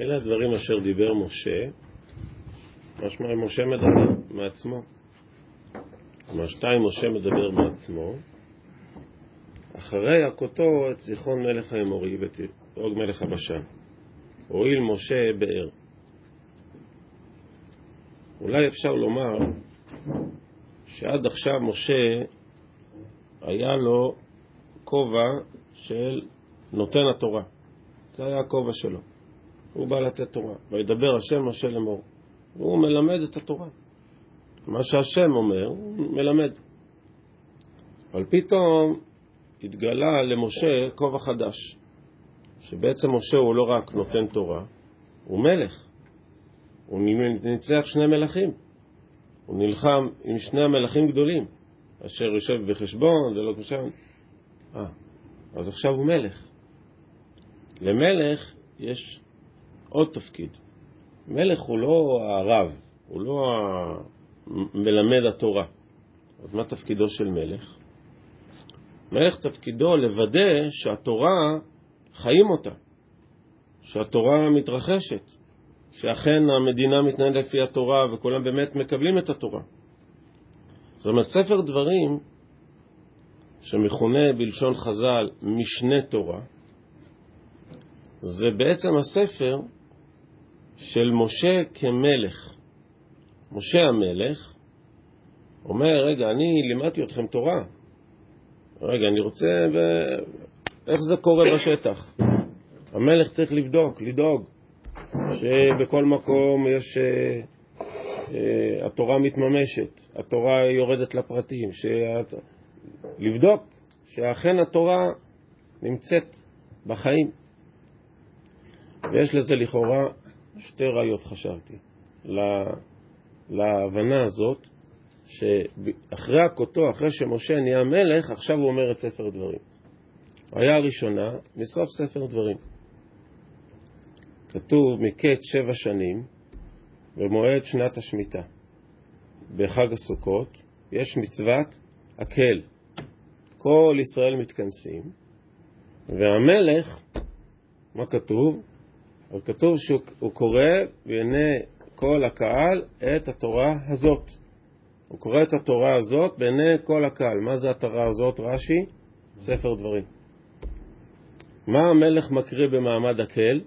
אלה הדברים אשר דיבר משה, משמע משה מדבר מעצמו. כלומר, שתיים משה מדבר מעצמו, אחרי הכותו את זיכרון מלך האמורי ואת מלך הבשן. הואיל משה באר. אולי אפשר לומר שעד עכשיו משה היה לו כובע של נותן התורה. זה היה הכובע שלו. הוא בא לתת תורה. וידבר השם משה לאמור. והוא מלמד את התורה. מה שהשם אומר, הוא מלמד. אבל פתאום התגלה למשה כובע חדש, שבעצם משה הוא לא רק נותן תורה, הוא מלך. הוא ניצח שני מלכים. הוא נלחם עם שני המלכים גדולים, אשר יושב בחשבון ולא קשן. אה, אז עכשיו הוא מלך. למלך יש עוד תפקיד. מלך הוא לא הרב, הוא לא מלמד התורה. אז מה תפקידו של מלך? מלך תפקידו לוודא שהתורה, חיים אותה, שהתורה מתרחשת, שאכן המדינה מתנהלת לפי התורה וכולם באמת מקבלים את התורה. זאת אומרת, ספר דברים, שמכונה בלשון חז"ל משנה תורה, זה בעצם הספר של משה כמלך. משה המלך אומר, רגע, אני לימדתי אתכם תורה. רגע, אני רוצה... ו... איך זה קורה בשטח? המלך צריך לבדוק, לדאוג, שבכל מקום יש... Uh, uh, התורה מתממשת, התורה יורדת לפרטים, שאת... לבדוק שאכן התורה נמצאת בחיים. ויש לזה לכאורה שתי ראיות, חשבתי, להבנה הזאת, שאחרי הכותו, אחרי שמשה נהיה מלך, עכשיו הוא אומר את ספר דברים. היה הראשונה מסוף ספר דברים. כתוב מקץ שבע שנים במועד שנת השמיטה. בחג הסוכות יש מצוות הקהל. כל ישראל מתכנסים, והמלך, מה כתוב? אבל כתוב שהוא קורא בעיני כל הקהל את התורה הזאת. הוא קורא את התורה הזאת בעיני כל הקהל. מה זה התורה הזאת, רש"י? ספר דברים. מה המלך מקריא במעמד הקהל?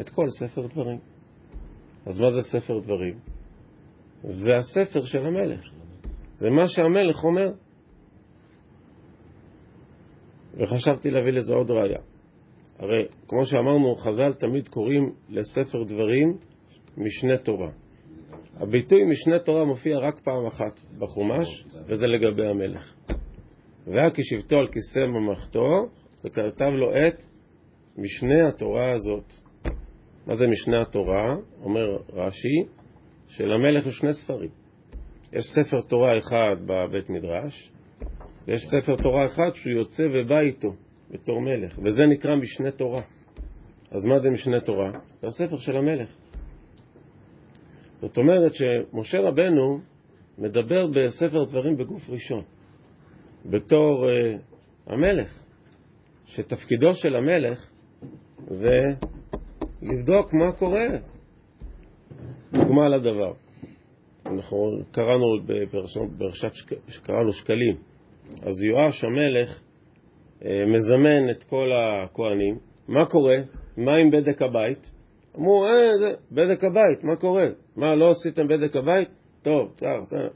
את כל ספר דברים. אז מה זה ספר דברים? זה הספר של המלך. זה מה שהמלך אומר. וחשבתי להביא לזה עוד ראיה. הרי כמו שאמרנו, חז"ל תמיד קוראים לספר דברים משנה תורה. הביטוי משנה תורה מופיע רק פעם אחת בחומש, וזה לגבי המלך. והיה כשבתו על כיסא ממלכתו, וכתב לו את משנה התורה הזאת. מה זה משנה התורה? אומר רש"י, שלמלך יש שני ספרים. יש ספר תורה אחד בבית מדרש, ויש ספר תורה אחד שהוא יוצא ובא איתו. בתור מלך, וזה נקרא משנה תורה. אז מה זה משנה תורה? זה הספר של המלך. זאת אומרת שמשה רבנו מדבר בספר דברים בגוף ראשון, בתור uh, המלך, שתפקידו של המלך זה לבדוק מה קורה. דוגמה לדבר. אנחנו קראנו בפרשת שקראנו שקלים. אז יואש המלך אה, מזמן את כל הכוהנים, מה קורה? מה עם בדק הבית? אמרו, אה, זה, בדק הבית, מה קורה? מה, לא עשיתם בדק הבית? טוב, טוב, בסדר.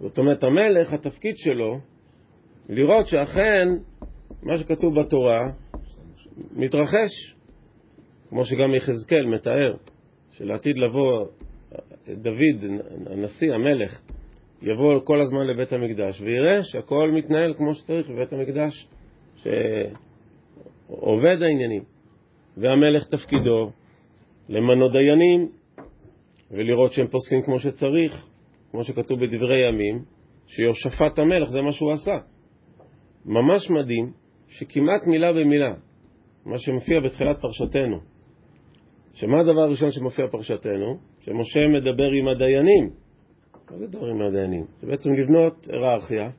זאת אומרת, המלך, התפקיד שלו, לראות שאכן מה שכתוב בתורה מתרחש, כמו שגם יחזקאל מתאר, שלעתיד לבוא דוד, הנשיא, המלך, יבוא כל הזמן לבית המקדש ויראה שהכל מתנהל כמו שצריך בבית המקדש. שעובד העניינים, והמלך תפקידו למנות דיינים ולראות שהם פוסקים כמו שצריך, כמו שכתוב בדברי ימים, שיושפט המלך זה מה שהוא עשה. ממש מדהים שכמעט מילה במילה, מה שמופיע בתחילת פרשתנו, שמה הדבר הראשון שמופיע בפרשתנו? שמשה מדבר עם הדיינים, מה זה דברים הדיינים? זה בעצם לבנות היררכיה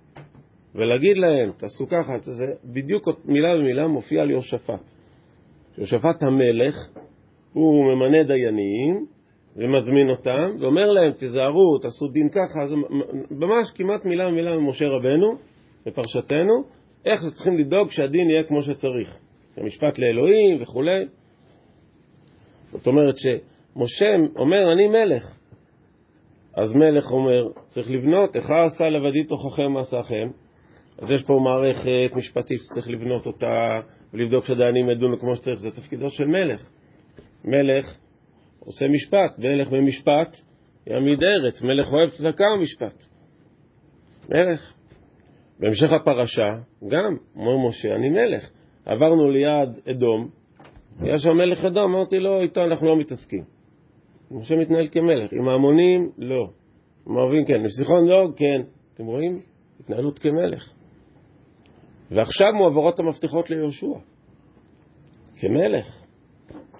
ולהגיד להם, תעשו ככה, זה בדיוק מילה במילה מופיע על יהושפט. יהושפט המלך, הוא ממנה דיינים ומזמין אותם ואומר להם, תיזהרו, תעשו דין ככה, זה ממש כמעט מילה במילה ממשה רבנו, בפרשתנו, איך צריכים לדאוג שהדין יהיה כמו שצריך. המשפט לאלוהים וכולי. זאת אומרת שמשה אומר, אני מלך. אז מלך אומר, צריך לבנות, איך עשה לבדי תוככם מעשיכם. אז יש פה מערכת משפטית שצריך לבנות אותה ולבדוק שהדיינים ידונו כמו שצריך, זה תפקידו של מלך. מלך עושה משפט, מלך במשפט יעמיד ארץ, מלך אוהב צדקה ומשפט. מלך. בהמשך הפרשה, גם, אומר משה, אני מלך. עברנו ליד אדום, היה שם מלך אדום, אמרתי לו, איתו אנחנו לא מתעסקים. משה מתנהל כמלך. עם ההמונים, לא. עם הערבים, כן. נסיכון, לא, כן. אתם רואים? התנהלות כמלך. ועכשיו מועברות המפתחות ליהושע. כמלך.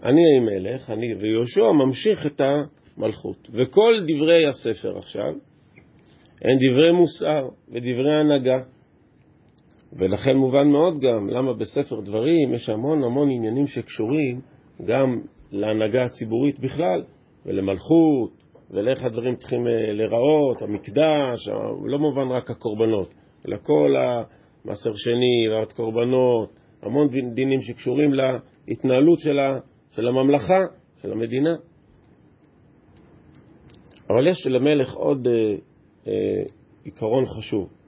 אני אהיה מלך, אני, ויהושע ממשיך את המלכות. וכל דברי הספר עכשיו הם דברי מוסר ודברי הנהגה. ולכן מובן מאוד גם למה בספר דברים יש המון המון עניינים שקשורים גם להנהגה הציבורית בכלל, ולמלכות, ולאיך הדברים צריכים אה, להיראות, המקדש, לא מובן רק הקורבנות, אלא כל המעשר שני והקורבנות, המון דינים שקשורים להתנהלות של, ה, של הממלכה, של המדינה. אבל יש למלך עוד אה, אה, עיקרון חשוב.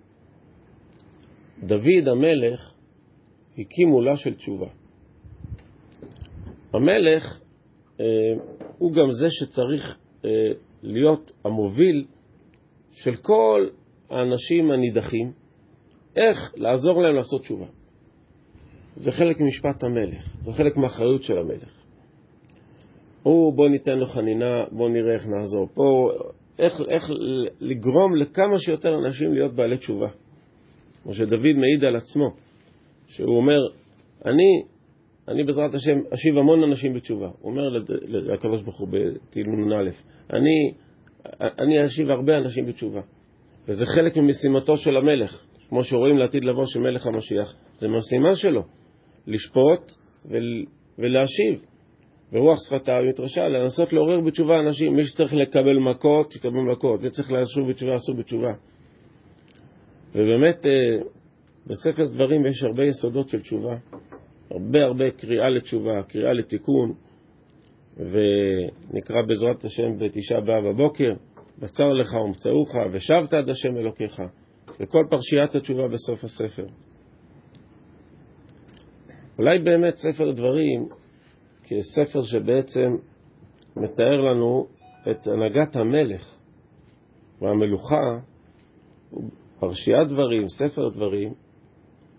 דוד המלך הקים מולה של תשובה. המלך אה, הוא גם זה שצריך אה, להיות המוביל של כל האנשים הנידחים, איך לעזור להם לעשות תשובה. זה חלק ממשפט המלך, זה חלק מהאחריות של המלך. הוא, בוא ניתן לו חנינה, בוא נראה איך נעזור. פה, איך, איך לגרום לכמה שיותר אנשים להיות בעלי תשובה. כמו שדוד מעיד על עצמו, שהוא אומר, אני, אני בעזרת השם אשיב המון אנשים בתשובה. הוא אומר לקדוש ברוך הוא נ"א, אני, אני אשיב הרבה אנשים בתשובה. וזה חלק ממשימתו של המלך, כמו שרואים לעתיד לבוא מלך המשיח, זה משימה שלו, לשפוט ול, ולהשיב. ברוח שפתיו מתרשע, לנסות לעורר בתשובה אנשים. מי שצריך לקבל מכות, יקבל מכות. מי שצריך לשוב בתשובה, יעשו בתשובה. ובאמת, אה, בספר דברים יש הרבה יסודות של תשובה, הרבה הרבה קריאה לתשובה, קריאה לתיקון, ונקרא בעזרת השם בתשעה באב בבוקר, בצר לך ומצאוך, ושבת עד השם אלוקיך, וכל פרשיית התשובה בסוף הספר. אולי באמת ספר דברים, כספר שבעצם מתאר לנו את הנהגת המלך והמלוכה, פרשיית דברים, ספר דברים,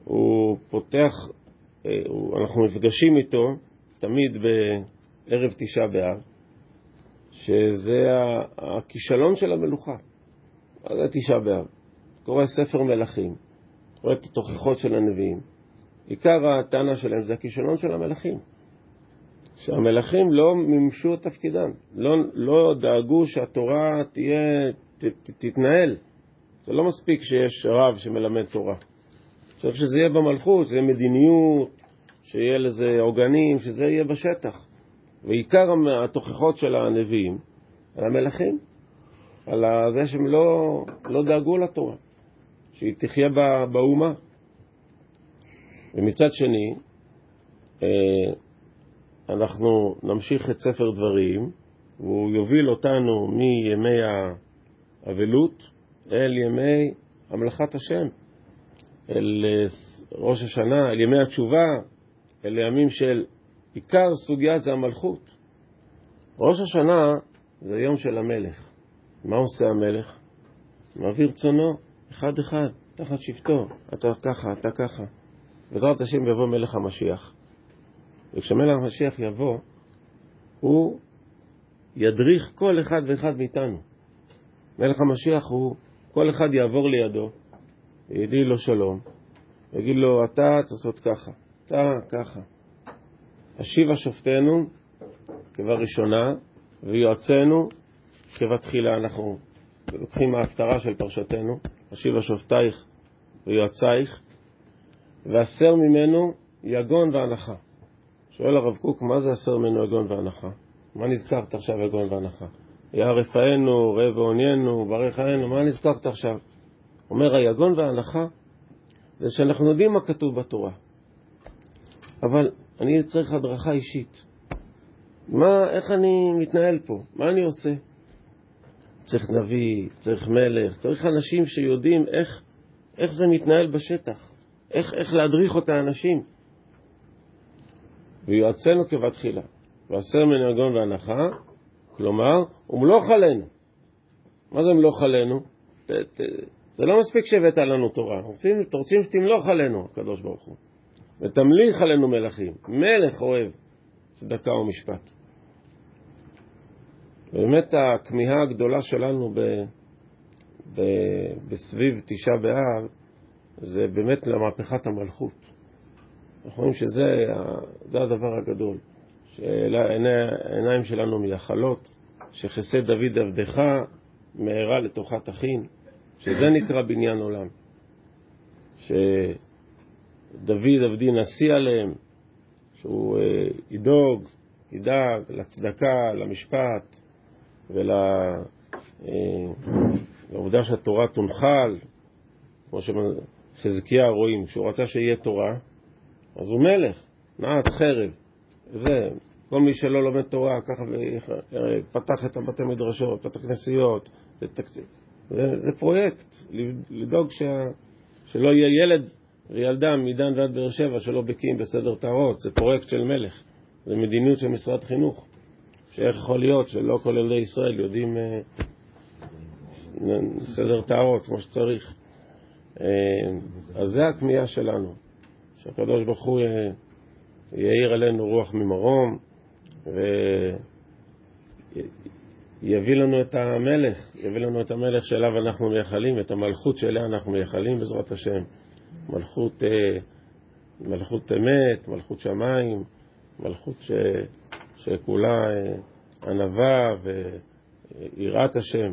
הוא פותח, אה, אנחנו נפגשים איתו תמיד בערב תשעה באב, שזה הכישלון של המלוכה. מה זה תשעה באב? קורא ספר מלכים, רואה את התוכחות של הנביאים. עיקר הטענה שלהם זה הכישלון של המלכים. שהמלכים לא מימשו את תפקידם, לא, לא דאגו שהתורה תהיה, ת, ת, תתנהל. זה לא מספיק שיש רב שמלמד תורה. צריך שזה יהיה במלכות, שזה יהיה מדיניות, שיהיה לזה עוגנים, שזה יהיה בשטח. ועיקר התוכחות של הנביאים על המלכים, על זה שהם לא, לא דאגו לתורה, שהיא תחיה באומה. ומצד שני, אה, אנחנו נמשיך את ספר דברים, והוא יוביל אותנו מימי האבלות אל ימי המלאכת השם, אל אה, ראש השנה, אל ימי התשובה, אל ימים של עיקר סוגיה זה המלכות. ראש השנה זה יום של המלך. מה עושה המלך? מעביר צונו אחד-אחד, תחת שבטו, אתה ככה, אתה ככה. בעזרת השם יבוא מלך המשיח. וכשמלך המשיח יבוא, הוא ידריך כל אחד ואחד מאיתנו. מלך המשיח הוא כל אחד יעבור לידו, יגיד לו שלום, יגיד לו, אתה תעשות ככה, אתה ככה. השיבה שופטנו כבראשונה, ויועצינו כבתחילה. אנחנו לוקחים מההפטרה של פרשתנו, השיבה שופטייך ויועצייך, והסר ממנו יגון והנחה. שואל הרב קוק, מה זה הסר ממנו יגון והנחה? מה נזכרת עכשיו יגון והנחה? יא רפאנו, ראה ועוניינו, ברכנו, מה נזכרת עכשיו? אומר היגון וההנחה זה שאנחנו יודעים מה כתוב בתורה, אבל אני צריך הדרכה אישית. מה, איך אני מתנהל פה? מה אני עושה? צריך נביא, צריך מלך, צריך אנשים שיודעים איך, איך זה מתנהל בשטח, איך, איך להדריך את האנשים. ויועצנו כבתחילה, ועשר מנהגון והנחה, כלומר, ומלוך עלינו. מה זה מלוך עלינו? ת, ת, זה לא מספיק שהבאת לנו תורה, רוצים, רוצים שתמלוך עלינו, הקדוש ברוך הוא, ותמליך עלינו מלכים. מלך אוהב צדקה ומשפט. באמת הכמיהה הגדולה שלנו ב, ב, בסביב תשעה באב זה באמת למהפכת המלכות. אנחנו רואים שזה זה הדבר הגדול, שהעיניים שלנו מייחלות, שחסד דוד עבדך מהרה לתוכה תכין, שזה נקרא בניין עולם. שדוד עבדי נשיא עליהם, שהוא אה, ידאג, ידאג לצדקה, למשפט, ולעובדה אה, שהתורה תונחל, כמו שחזקיה רואים, כשהוא רצה שיהיה תורה, אז הוא מלך, נעץ חרב. זה, כל מי שלא לומד תורה, ככה פתח את הבתי מדרשות, פתח כנסיות, זה, זה, זה פרויקט, לדאוג שה, שלא יהיה ילד וילדה מדן ועד באר שבע שלא בקיאים בסדר טהרות, זה פרויקט של מלך, זה מדיניות של משרד חינוך. שאיך יכול להיות שלא כל ילדי ישראל יודעים אה, סדר טהרות כמו שצריך. אה, אז זה הכמיהה שלנו, שהקדוש ברוך הוא אה, יאיר עלינו רוח ממרום ויביא לנו את המלך, יביא לנו את המלך שאליו אנחנו מייחלים, את המלכות שאליה אנחנו מייחלים בעזרת השם. מלכות, מלכות אמת, מלכות שמיים, מלכות ש... שכולה אה, ענווה ויראת השם.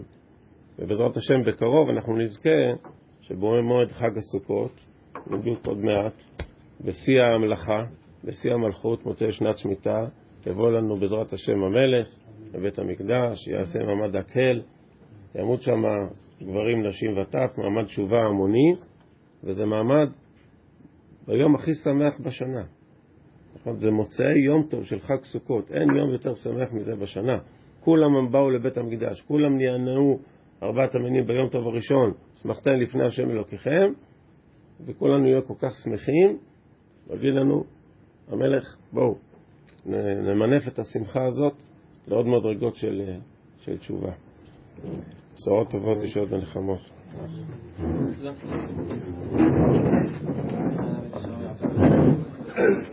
ובעזרת השם בקרוב אנחנו נזכה שבמועד חג הסוכות, בדיוק עוד מעט, בשיא המלאכה, בשיא המלכות, מוצאי שנת שמיטה, יבוא לנו בעזרת השם המלך לבית המקדש, יעשה מעמד הקהל, יעמוד שם גברים, נשים וטף, מעמד תשובה המוני, וזה מעמד ביום הכי שמח בשנה. נכון? זה מוצאי יום טוב של חג סוכות, אין יום יותר שמח מזה בשנה. כולם הם באו לבית המקדש, כולם נענעו ארבעת המינים ביום טוב הראשון, שמחתם לפני השם אלוקיכם, וכולנו נהיה כל כך שמחים, מביא לנו המלך, בואו, נמנף את השמחה הזאת לעוד מדרגות של, של תשובה. בשורות טובות אישות ונחמות. Thank you.